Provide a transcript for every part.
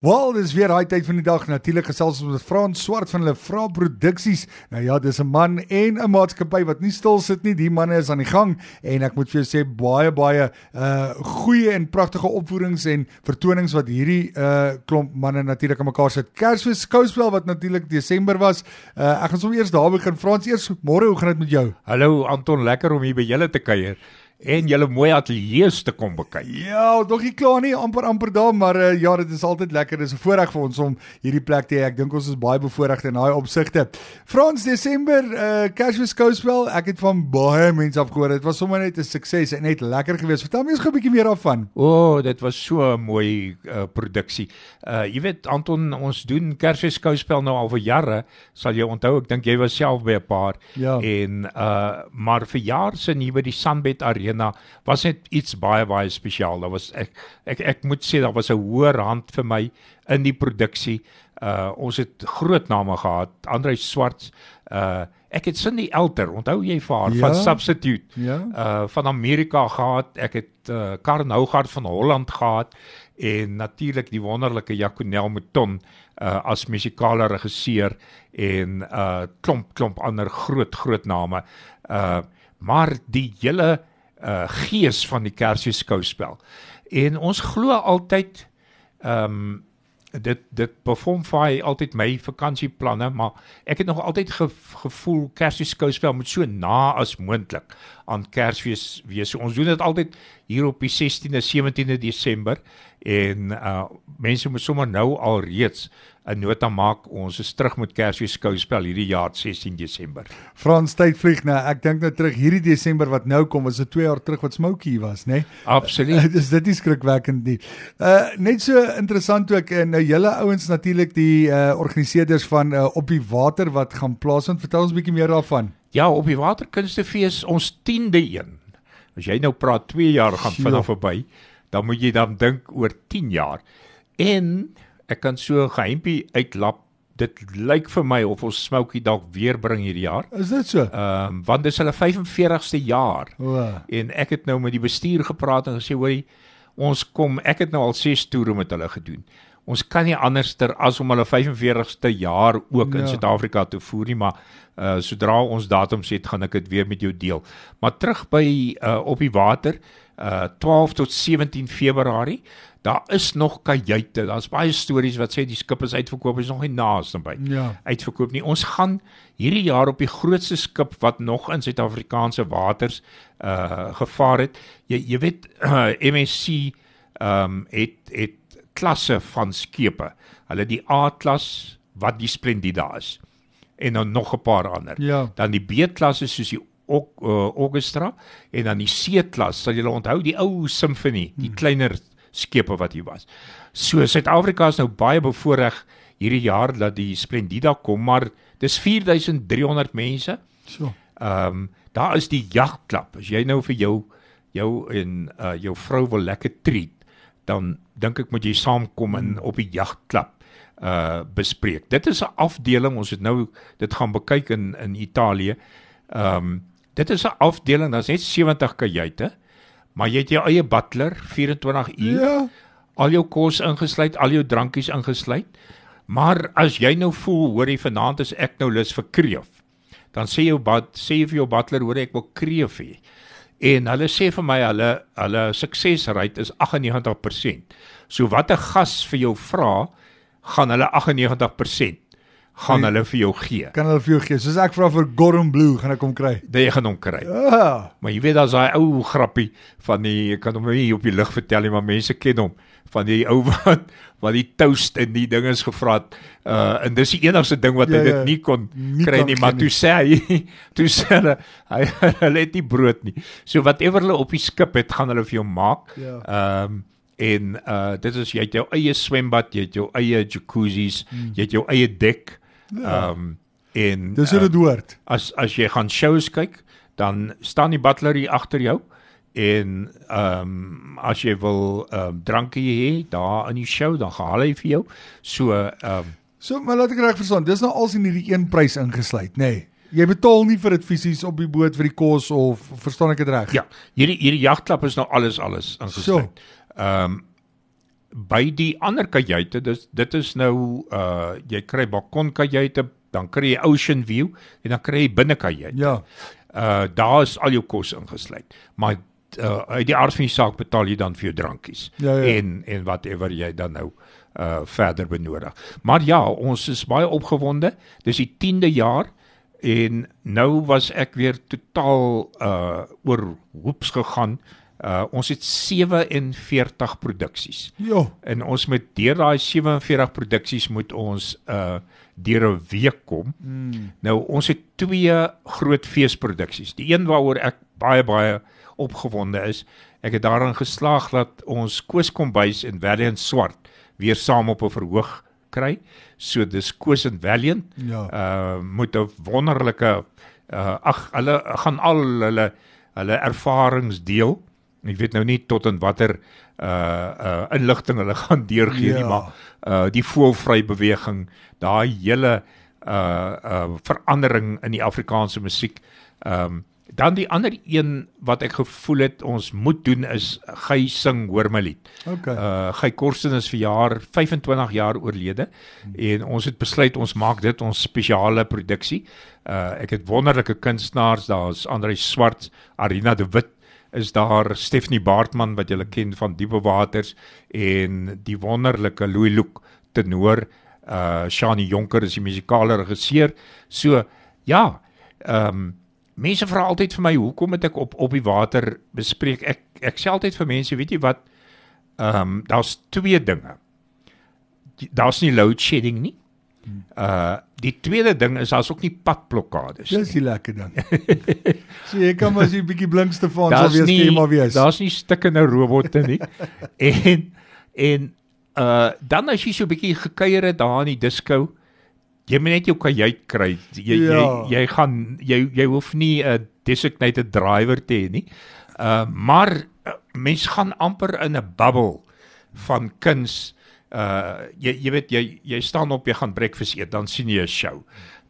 Wel, dis weer daai tyd van die dag. Natuurlik gesels ons met Frans Swart van hulle Vra Produksies. Nou ja, dis 'n man en 'n maatskappy wat nie stil sit nie. Die manne is aan die gang en ek moet vir jou sê baie baie uh goeie en pragtige opvoerings en vertonings wat hierdie uh klomp manne natuurlik aan mekaar sit. Kersfees skouspel wat natuurlik Desember was. Uh ek gaan sommer eers daar begin. Frans, eers môre, hoe gaan dit met jou? Hallo Anton, lekker om hier by julle te kuier en julle mooi ateljee te kom bekyk. Ja, nog nie klaar nie, amper amper daar, maar uh, ja, dit is altyd lekker. Dis 'n voorreg vir ons om hierdie plek te hê. Ek dink ons is baie bevoordeeld in daai opsigte. Frans Desember, uh Kersfees Coastwell, ek het van baie mense af gehoor. Dit was sommer net 'n sukses en net lekker geweest. Vertel my eens 'n bietjie meer daarvan. O, oh, dit was so 'n mooi uh, produksie. Uh jy weet Anton, ons doen Kersfees Coastwell nou al vir jare. Sal jy onthou? Ek dink jy was self by 'n paar. Ja. En uh maar vir jaar se nie by die Sunbed Arena Arena was net iets baie baie spesiaal. Daar was ek ek ek moet sê daar was 'n hoër hand vir my in die produksie. Uh ons het groot name gehad. Andre Swarts, uh ek het Cindy Elter, onthou jy vir haar ja, van Substitute? Ja. Uh van Amerika gehad. Ek het uh Karen Hougaard van Holland gehad en natuurlik die wonderlike Jaconel Mouton uh as musikale regisseur en uh klomp klomp ander groot groot name. Uh maar die hele uh gees van die Kersfees skouspel. En ons glo altyd ehm um, dit dit perform vir altyd my vakansieplanne, maar ek het nog altyd ge, gevoel Kersfees skouspel moet so na as moontlik aan Kersfees wees. Ons doen dit altyd hier op die 16de 17de Desember en uh mense moet sommer nou al reeds 'n nota maak. Ons is terug met Kersfees skouspel hierdie jaar 16 Desember. Frans tyd vlieg nou. Ek dink nou terug hierdie Desember wat nou kom, was dit 2 jaar terug wat Smokey was, né? Nee? Absoluut. Dis dit is skrikwekkend nie. Uh net so interessant ook en nou julle ouens natuurlik die uh organiseerders van uh, op die water wat gaan plaasvind. Vertel ons 'n bietjie meer daarvan. Ja, op die waterkunstefees ons 10de een. As jy nou praat 2 jaar gaan vinnig verby, dan moet jy dan dink oor 10 jaar. En ek kan so 'n geheimpie uitlap. Dit lyk vir my of ons Smokey dalk weer bring hierdie jaar. Is dit so? Ehm um, want dis hulle 45ste jaar. O. En ek het nou met die bestuur gepraat en gesê hoorie ons kom ek het nou al 6 toere met hulle gedoen. Ons kan nie anderster as om hulle 45ste jaar ook in Ja. Suid-Afrika te voer nie, maar uh sodra ons datums het, gaan ek dit weer met jou deel. Maar terug by uh op die water uh 12 tot 17 Februarie. Daar is nog kajuite. Daar's baie stories wat sê die skip is uitverkoop, is nog nie naaste by Ja. uitverkoop nie. Ons gaan hierdie jaar op die grootste skip wat nog in Suid-Afrikaanse waters uh gevaar het. Jy jy weet uh, MSC ehm um, het het klasse van skepe. Hulle die A-klas wat die Splendida is en dan nog 'n paar ander. Ja. Dan die B-klasse soos die ook uh, Augusta en dan die C-klas. Sal julle onthou die ou Symphony, die kleiner skepe wat hier was. So Suid-Afrika is nou baie bevoordeel hierdie jaar dat die Splendida kom, maar dis 4300 mense. So. Ehm um, daar is die jagklub. As jy nou vir jou jou en uh, jou vrou wil lekker treat, dan dink ek moet jy saamkom in op die jagklub uh bespreek. Dit is 'n afdeling, ons het nou dit gaan bekyk in in Italië. Ehm um, dit is 'n afdeling, daar's net 70 kajuite, maar jy het jou eie butler 24 uur Ja. al jou kos ingesluit, al jou drankies ingesluit. Maar as jy nou voel, hoor jy vanaand is ek nou lus vir kreef, dan sê jou bad sê jy vir jou butler hoor ek wil kreef hê. En hulle sê vir my hulle hulle suksesrate is 98%. So wat 'n gas vir jou vra, gaan hulle 98% gaan Nee. hulle vir jou gee. Kan hulle vir jou gee? Soos ek vra vir Gordon Blue, gaan ek hom kry. Dat jy gaan hom kry. Ja. Maar jy weet daar's daai ou grappie van die ek kan hom nie op die lig vertel nie, maar mense ken hom van die ou wat wat die toast en die ding is gevra het. Uh en dis die enigste ding wat hy Ja, dit ja. nie kon Nie kry nie, maar toe sê hy toe sê hulle hy hulle het nie brood nie. So whatever hulle op die skip het, gaan hulle vir jou maak. Ja. Ehm en uh dit is jy het jou eie swembad, jy het jou eie jacuzzis, jy het jou eie dek. Ehm en Hmm. Dis hoe dit hoort. as as jy gaan shows kyk, dan staan die butler hier agter jou en ehm um, as jy wil ehm um, drankie hê daar in die show, dan gaan hy vir jou. So ehm um, So, maar laat ek reg verstaan. Dis nou als in hierdie een prys ingesluit, nê? Nee. Jy betaal nie vir dit fisies op die boot vir die kos of verstaan ek dit reg? ja, hierdie hierdie jagklap is nou alles alles So. ingesluit. Ehm um, by die ander kajuite, dis dit is nou uh jy kry balkonkajuite, dan kry jy ocean view en dan kry jy binnekajuite. Ja. Uh daar is al jou kos ingesluit. Maar uh uit die aard van die saak betaal jy dan vir jou drankies Ja, ja. en en whatever jy dan nou uh verder benodig. Maar ja, ons is baie opgewonde. Dis die 10de jaar en nou was ek weer totaal uh oor hoeps gegaan. Uh ons het 47 produksies. Ja. En ons moet deur daai 47 produksies moet ons uh deur 'n week kom. Mm. Nou ons het twee groot feesproduksies. Die een waaroor ek baie baie opgewonde is, ek het daarin geslaag dat ons Koos Kombuis en Valiant Swart weer saam op 'n verhoog kry. So dis Koos en Valiant Ja. uh moet 'n wonderlike uh ag hulle gaan al hulle hulle ervarings deel. Ek weet nou nie tot in watter uh uh inligting hulle gaan deurgee nie, Ja. maar uh die voelvry beweging, daai hele uh uh verandering in die Afrikaanse musiek. Ehm um, dan die ander een wat ek gevoel het ons moet doen is Gey sing hoor my lied. Okay. Uh Gey Korsten is verjaar 25 jaar oorlede en ons het besluit ons maak dit ons spesiale produksie. Uh ek het wonderlike kunstenaars, daar's Andre Swart, Arina de Wit is daar Stephanie Baartman wat julle ken van Diepe Waters en die wonderlike Louis Look tenor uh Shani Jonker is die musikale regisseur. So ja, ehm um, mense vra altyd vir my hoekom het ek op op die water bespreek. Ek ek sê altyd vir mense, weet jy wat? Ehm um, daar's twee dinge. Daar's nie load shedding nie. Uh die tweede ding is daar's ook nie padblokkades. Dis die lekker dan. so jy kan maar so 'n bietjie blink Stefan sal wees nie jy maar wees. daar's nie stikkende robotte nie. en en uh dan as jy so 'n bietjie gekuier het daar in die disco, jy moet net jou kajuit kry. Jy Ja. jy jy gaan jy jy hoef nie 'n designated driver te hê nie. Uh maar uh, mens gaan amper in 'n bubble van kuns. Uh jy jy weet jy jy staan op, jy gaan breakfast eet, dan sien jy 'n show.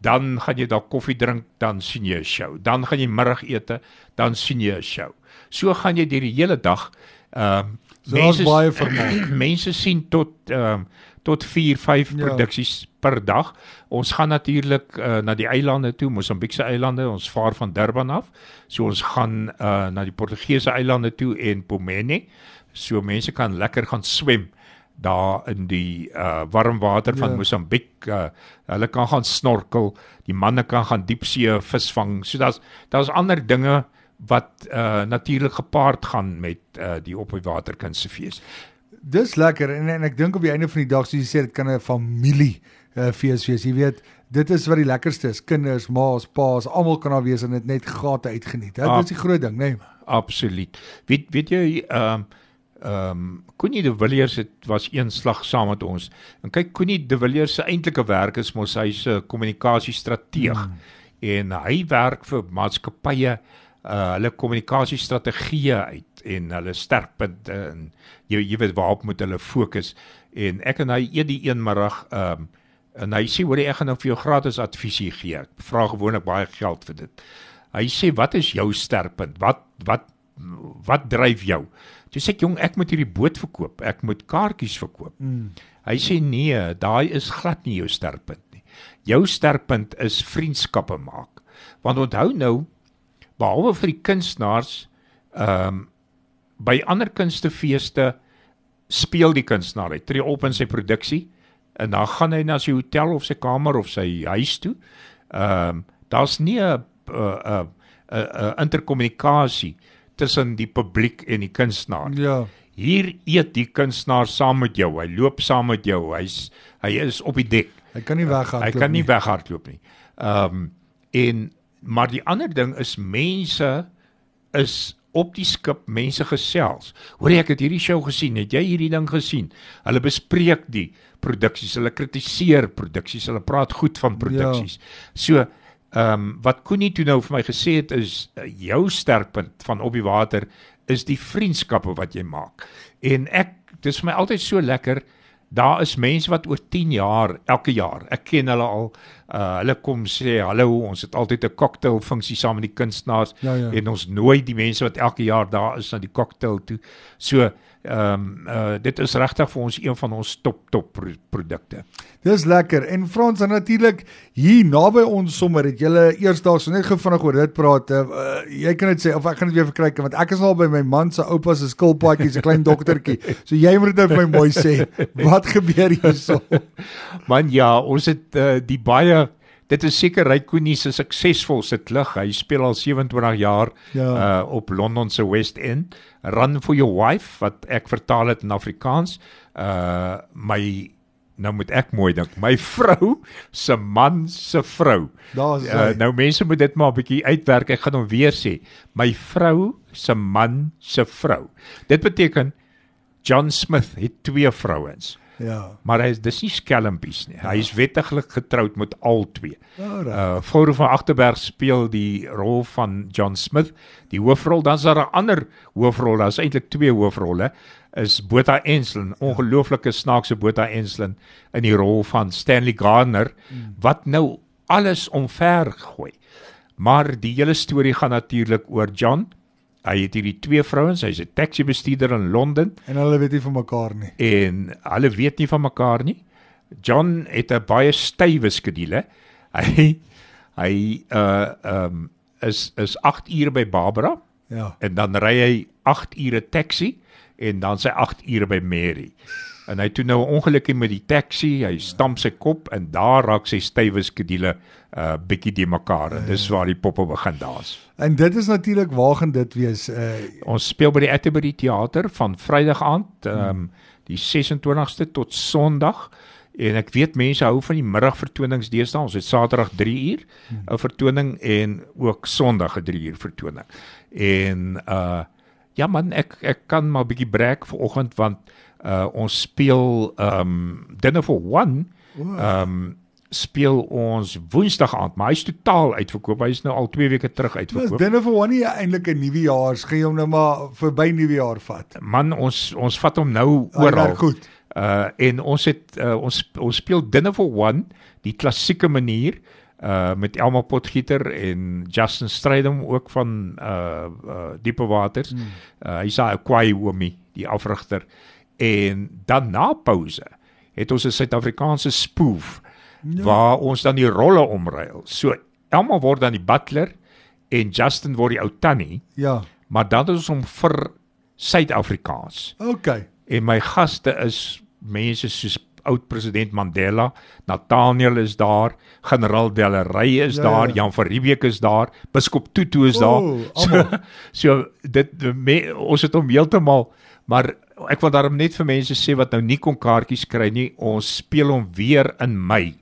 Dan gaan jy daar koffie drink, dan sien jy 'n show. Dan gaan jy middagete, dan sien jy 'n show. So gaan jy deur die hele dag. Ehm uh, So daar's baie vermaak. mense sien tot ehm um, tot 4, 5 Ja. produksies per dag. Ons gaan natuurlik uh, na die eilande toe, Mosambiekse eilande. Ons vaar van Durban af. So ons gaan uh, na die Portugese eilande toe en Pomene. So mense kan lekker gaan swem daar in die uh warm water van Ja. Mosambiek. Uh, hulle kan gaan snorkel, die manne kan gaan diepsee visvang. So daar's daar's ander dinge wat uh natuurlik gepaard gaan met uh die op die water kunstefees. Dis lekker en en ek dink op die einde van die dag soos jy sê dit kan 'n familie uh, fees wees. Jy weet, dit is wat die lekkerste is. Kinders, ma's, pa's, almal kan daar wees en dit net gate uitgeniet. Ah. Dis die groot ding, né? Nee. Absoluut. Weet weet jy ehm ehm um, Connie de Villiers het was een slag saam met ons. En kyk Connie de Villiers se eintlike werk is mos hy's 'n kommunikasiestrateeg mm. en hy werk vir maatskappye uh hulle kommunikasiestrategieë uit en hulle sterkpunte en jy jy weet waarop moet hulle fokus en ek en hy eet die een middag ehm um, en hy sê hoor ek gaan nou vir jou gratis advisie gee. Ek vra gewoonlik baie geld vir dit. Hy sê wat is jou sterkpunt? Wat wat wat dryf jou? Toe sê ek jong, ek moet hierdie boot verkoop. Ek moet kaartjies verkoop. Mm. Hy sê nee, daai is glad nie jou sterkpunt nie. Jou sterkpunt is vriendskappe maak. Want onthou nou, behalwe vir die kunstenaars, ehm um, by ander kunstefeeste speel die kunstenaar, hy tree op in sy produksie en dan gaan hy na sy hotel of sy kamer of sy huis toe. Ehm um, daar's nie 'n 'n 'n 'n interkommunikasie tussen die publiek en die kunstenaar. Ja. Hier eet die kunstenaar saam met jou. Hy loop saam met jou. Hy's hy is op die dek. Hy kan nie weghardloop Hy kan nie weghardloop nie. Ehm um, en maar die ander ding is mense is op die skip mense gesels. Hoor jy ek het hierdie show gesien. Het jy hierdie ding gesien? Hulle bespreek die produksies, hulle kritiseer produksies, hulle praat goed van produksies. Ja. So ehm um, wat Koenie toe nou vir my gesê het is uh, jou sterkpunt van op die water is die vriendskappe wat jy maak. En ek dis vir my altyd so lekker Daar is mense wat oor 10 jaar elke jaar, ek ken hulle al Uh hulle kom sê hallo, ons het altyd 'n cocktail funksie saam met die kunstenaars Ja, ja. en ons nooi die mense wat elke jaar daar is na die cocktail toe. So ehm um, uh dit is regtig vir ons een van ons top top pro produkte. Dis lekker. En Frans dan natuurlik hier naby ons sommer het julle eersdaags so net gou vinnig oor dit praat. Uh, jy kan dit sê of ek gaan dit weer verkry want ek is al by my man se oupa se skilpaadjie se klein doktertjie. So jy moet dit vir my mooi sê. Wat gebeur hierso? Man ja, ons het uh, die baie dit is seker Rykoenie se suksesvolste klug. Hy speel al 27 jaar Ja. uh op Londen se West End. Run for your wife wat ek vertaal het in Afrikaans. Uh my nou moet ek mooi dink. My vrou se man se vrou. Daar's Uh, nou mense moet dit maar 'n bietjie uitwerk. Ek gaan hom weer sê. My vrou se man se vrou. Dit beteken John Smith het twee vrouens. Ja. Maar hy is dis nie skelmpies nie. Hy is wettiglik getroud met al twee. Alright. Uh Flora van Agterberg speel die rol van John Smith, die hoofrol. Dan's daar 'n ander hoofrol, daar's eintlik twee hoofrolle. Is Botha Enslin, ongelooflike snaakse Botha Enslin in die rol van Stanley Gardner wat nou alles omver gooi. Maar die hele storie gaan natuurlik oor John. Hy het hierdie twee vrouens, hy's 'n taxi bestuurder in Londen En hulle weet nie van mekaar nie. en hulle weet nie van mekaar nie. John het 'n baie stywe skedule. Hy hy uh um is is 8 ure by Barbara Ja. en dan ry hy 8 ure taxi en dan sy 8 ure by Mary. En hy het toe nou 'n ongelukkie met die taxi, hy stamp sy kop en daar raak sy stywe skedule uh bietjie de mekaar en dis waar die poppe begin dans. En dit is natuurlik waar gaan dit wees? Uh Ons speel by die Atterbury Theater van Vrydag aand, ehm um, die 26ste tot Sondag. En ek weet mense hou van die middagvertonings deesdae. Ons het Saterdag 3 uur 'n vertoning en ook Sondag 'n 3 uur vertoning. En uh ja man, ek ek kan maar 'n bietjie breek vanoggend want uh ons speel um, Dinner for One um, speel ons Woensdag aand, maar hy's totaal uitverkoop. Hy is nou al 2 weke terug Dis uitverkoop. dinne vir wanneer jy eintlik 'n nuwe jaar gaan jy hom nou maar verby nuwe jaar vat. Man, ons ons vat hom nou oral. werk goed. Uh en ons het uh, ons ons speel Dinner for One, die klassieke manier uh met Elma Potgieter en Justin Strydom ook van uh uh Diepe Waters. Hmm. Uh hy's daai Kwai Omi, die afrigter. En dan na pouse het ons 'n Suid-Afrikaanse spoof ja. waar ons dan die rolle omruil. So Elma word dan die butler en Justin word die ou tannie, Ja. maar dan is ons hom vir Suid-Afrikaans. OK. En my gaste is mense soos oud president Mandela, Nathaniel is daar, generaal Dellery is Ja, daar, ja. Jan van Riebeeck is daar, biskop Tutu is O, daar. So, so dit me, ons het hom heeltemal maar ek wil daarom net vir mense sê wat nou nie kon kaartjies kry nie, ons speel hom weer in Mei.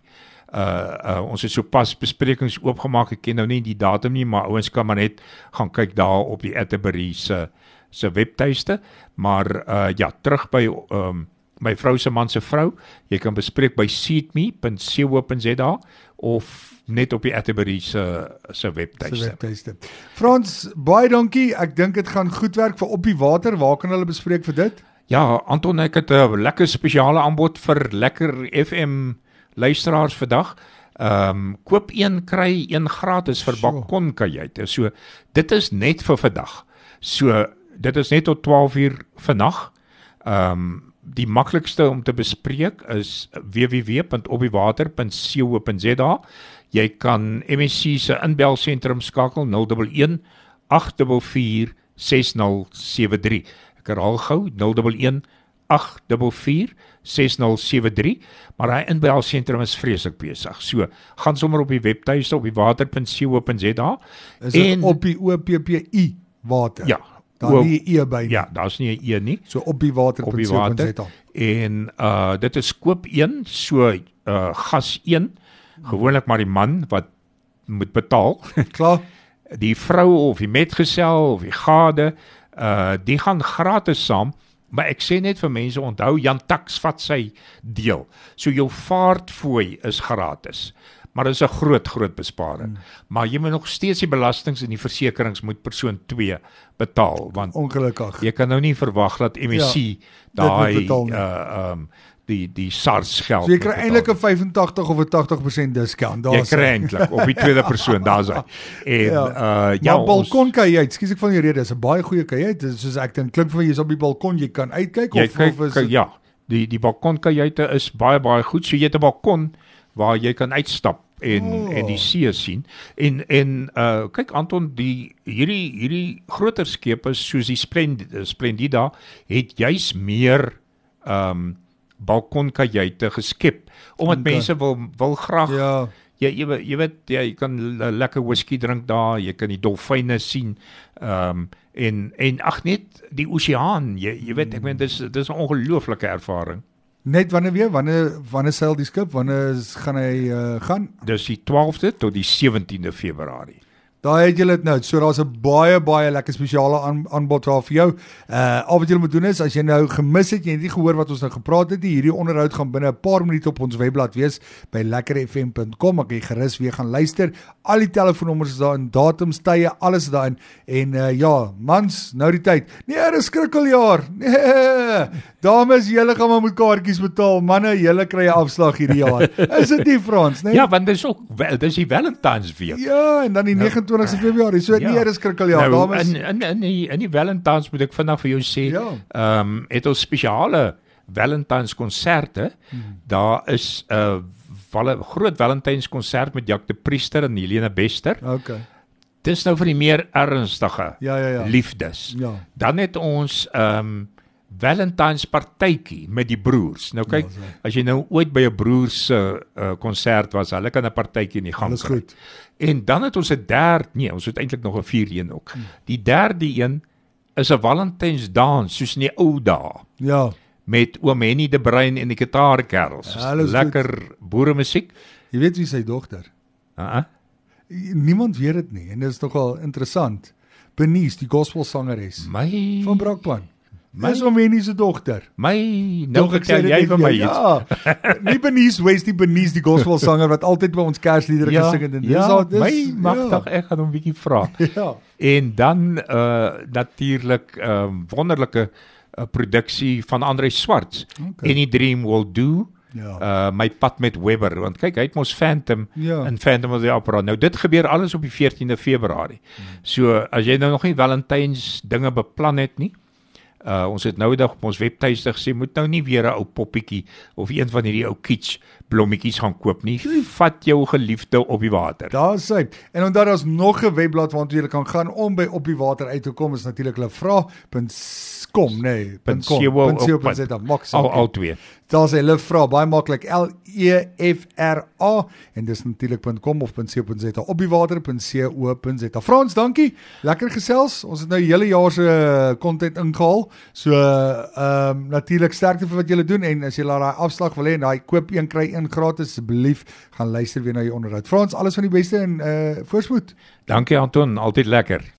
Uh, uh ons het sopas besprekings oopgemaak. Ek ken nou nie die datum nie, maar ouens kan maar net gaan kyk daar op die Atterbury se se webtuiste. Maar uh ja, terug by um my vrou se man se vrou. Jy kan bespreek by seatme.co.za of net op die Atterbury se se webtuiste. webtuiste. Frans, baie dankie. Ek dink dit gaan goed werk vir op die water. Waar kan hulle bespreek vir dit? Ja, Anton, ek het 'n lekker spesiale aanbod vir lekker FM luisteraars vandag. Ehm um, koop een kry een gratis vir Sjoe. balkonkajuite. So dit is net vir vandag. So dit is net tot 12 uur vannag. Ehm um, die maklikste om te bespreek is www.opdiewater.co.za. Jy kan MSC se inbelsentrum skakel 011 844 6073. Ek herhaal gou 011 844 6073 maar hy inbelsentrum is vreeslik besig. So gaan sommer op die webtuiste op die water.co.za Is dit En- op die OPPU water? ja. Daar o- nie 'n e by nie. Ja, daar's nie 'n e nie. So op die water. op die water. En uh dit is koop 1, so uh gas 1, gewoonlik maar die man wat moet betaal. Klaar. Die vrou of die metgesel of die gade, uh die gaan gratis saam. Maar ek sê net vir mense onthou Jan Tax vat sy deel. So jou vaartfooi is gratis. Maar dit is 'n groot groot besparing. Hmm. Maar jy moet nog steeds die belastings en die versekerings moet persoon 2 betaal want Ongelukkig. Jy kan nou nie verwag dat MSC Ja, daai uh um die die SARS geld. So jy kry eintlik 'n 85 of 'n 80% discount. Daar jy kry eintlik op die tweede persoon, daar's hy. En ja, uh ja, maar balkon kajuit, skus ek van die rede, is 'n baie goeie kajuit. Dit is soos ek dink klink vir jy's op die balkon, jy kan uitkyk jy of kyk, of is dit ja, die die balkon kajuite is baie baie goed. So jy het 'n balkon waar jy kan uitstap en Oh. en die see sien. En en uh kyk Anton, die hierdie hierdie groter skepe soos die Splend, Splendida het juis meer um balkonkajuite geskep omdat Okay. mense wil wil graag Ja. jy jy, weet- jy weet jy kan le- lekker whisky drink daar, jy kan die dolfyne sien. Ehm um, en en ag net die oseaan, jy jy weet ek meen dis dis 'n ongelooflike ervaring. Net wanneer weer? Wanneer wanneer seil die skip? Wanneer gaan hy uh, gaan? Dis die 12de tot die 17de Februarie. Daai het julle dit nou. So daar's 'n baie baie lekker spesiale aan, aanbod daar vir jou. Uh al wat jy moet doen is as jy nou gemis het, jy het nie gehoor wat ons nou gepraat het nie, hierdie onderhoud gaan binne 'n paar minute op ons webblad wees by lekkerfm.com. Ek kan gerus weer gaan luister. Al die telefoonnommers is daar en datums, tye, alles daarin. En uh ja, mans, nou die tyd. Nee, er is skrikkeljaar. Nee. Dames, julle gaan maar met kaartjies betaal. Manne, julle kry 'n afslag hierdie jaar. Is dit nie Frans, nee? Ja, want dis ook wel- dis die Valentine's week. Ja, en dan die 29ste Februarie. So ja. nee, dis skrikkeljaar. nou, Dames. in in in die, in die Valentine's moet ek vandag vir jou sê, Ja. ehm um, het ons spesiale Valentine's konserte. Hmm. Daar is 'n uh, walle groot Valentine's konsert met Jack de Priester en Helena Bester. Okay. Dis nou vir die meer ernstige Ja, ja, ja. liefdes. Ja. Dan het ons ehm um, Valentine's partytjie met die broers. Nou kyk, Ja, so. as jy nou ooit by 'n broers se uh, konsert was, hulle kan 'n partytjie in die gang Alles kry. goed. En dan het ons 'n derde, nee, ons het eintlik nog 'n vierde een ook. Hmm. Die derde een is 'n Valentine's dans soos in die ou dae Ja. met oom Henny de Bruin en die gitaarkerels. Ja, Lekker boere musiek. Jy weet wie sy dogter? Uh -uh. Niemand weet dit nie en dit is nogal interessant. Benice, die gospelsangeres My van Brakpan. My- Dis om Henny se dogter. my nou vertel jy vir my iets. Ja. Nie Benice West, die Benice die gospelsanger wat altyd by ons Kersliedere gesing het en dis ja, al dis my magtig ek gaan hom bietjie vra. Ja. ja. En dan uh natuurlik 'n uh, wonderlike uh, produksie van Andre Swarts. Okay. Any Dream Will Do. Ja. Uh my pad met Webber want kyk hy het mos Phantom Ja. in Phantom of the Opera. Nou dit gebeur alles op die 14de Februarie. So as jy nou nog nie Valentine's dinge beplan het nie, Uh ons het nou dag op ons webtuiste gesê moet nou nie weer 'n ou poppietjie of een van hierdie ou kitsch blommetjies gaan koop nie. Vat jou geliefde op die water. Daar's hy. En onthou daar's nog 'n webblad waartoe jy kan gaan om by op die water uit te kom is natuurlik hulle vra.com nee, Punt .com, CO punt CO, punt punt. ZA, maak Al al twee. Daar's hulle vra baie maklik L E F R A en dis natuurlik.com of .co.za op die water.co.za. Frans, dankie. Lekker gesels. Ons het nou hele jaar se content ingehaal. So ehm um, natuurlik sterkte vir wat julle doen en as jy daai afslag wil hê en daai koop een kry een gratis asseblief gaan luister weer na die onderhoud. Frans, alles van die beste en uh voorspoed. Dankie Anton, altyd lekker.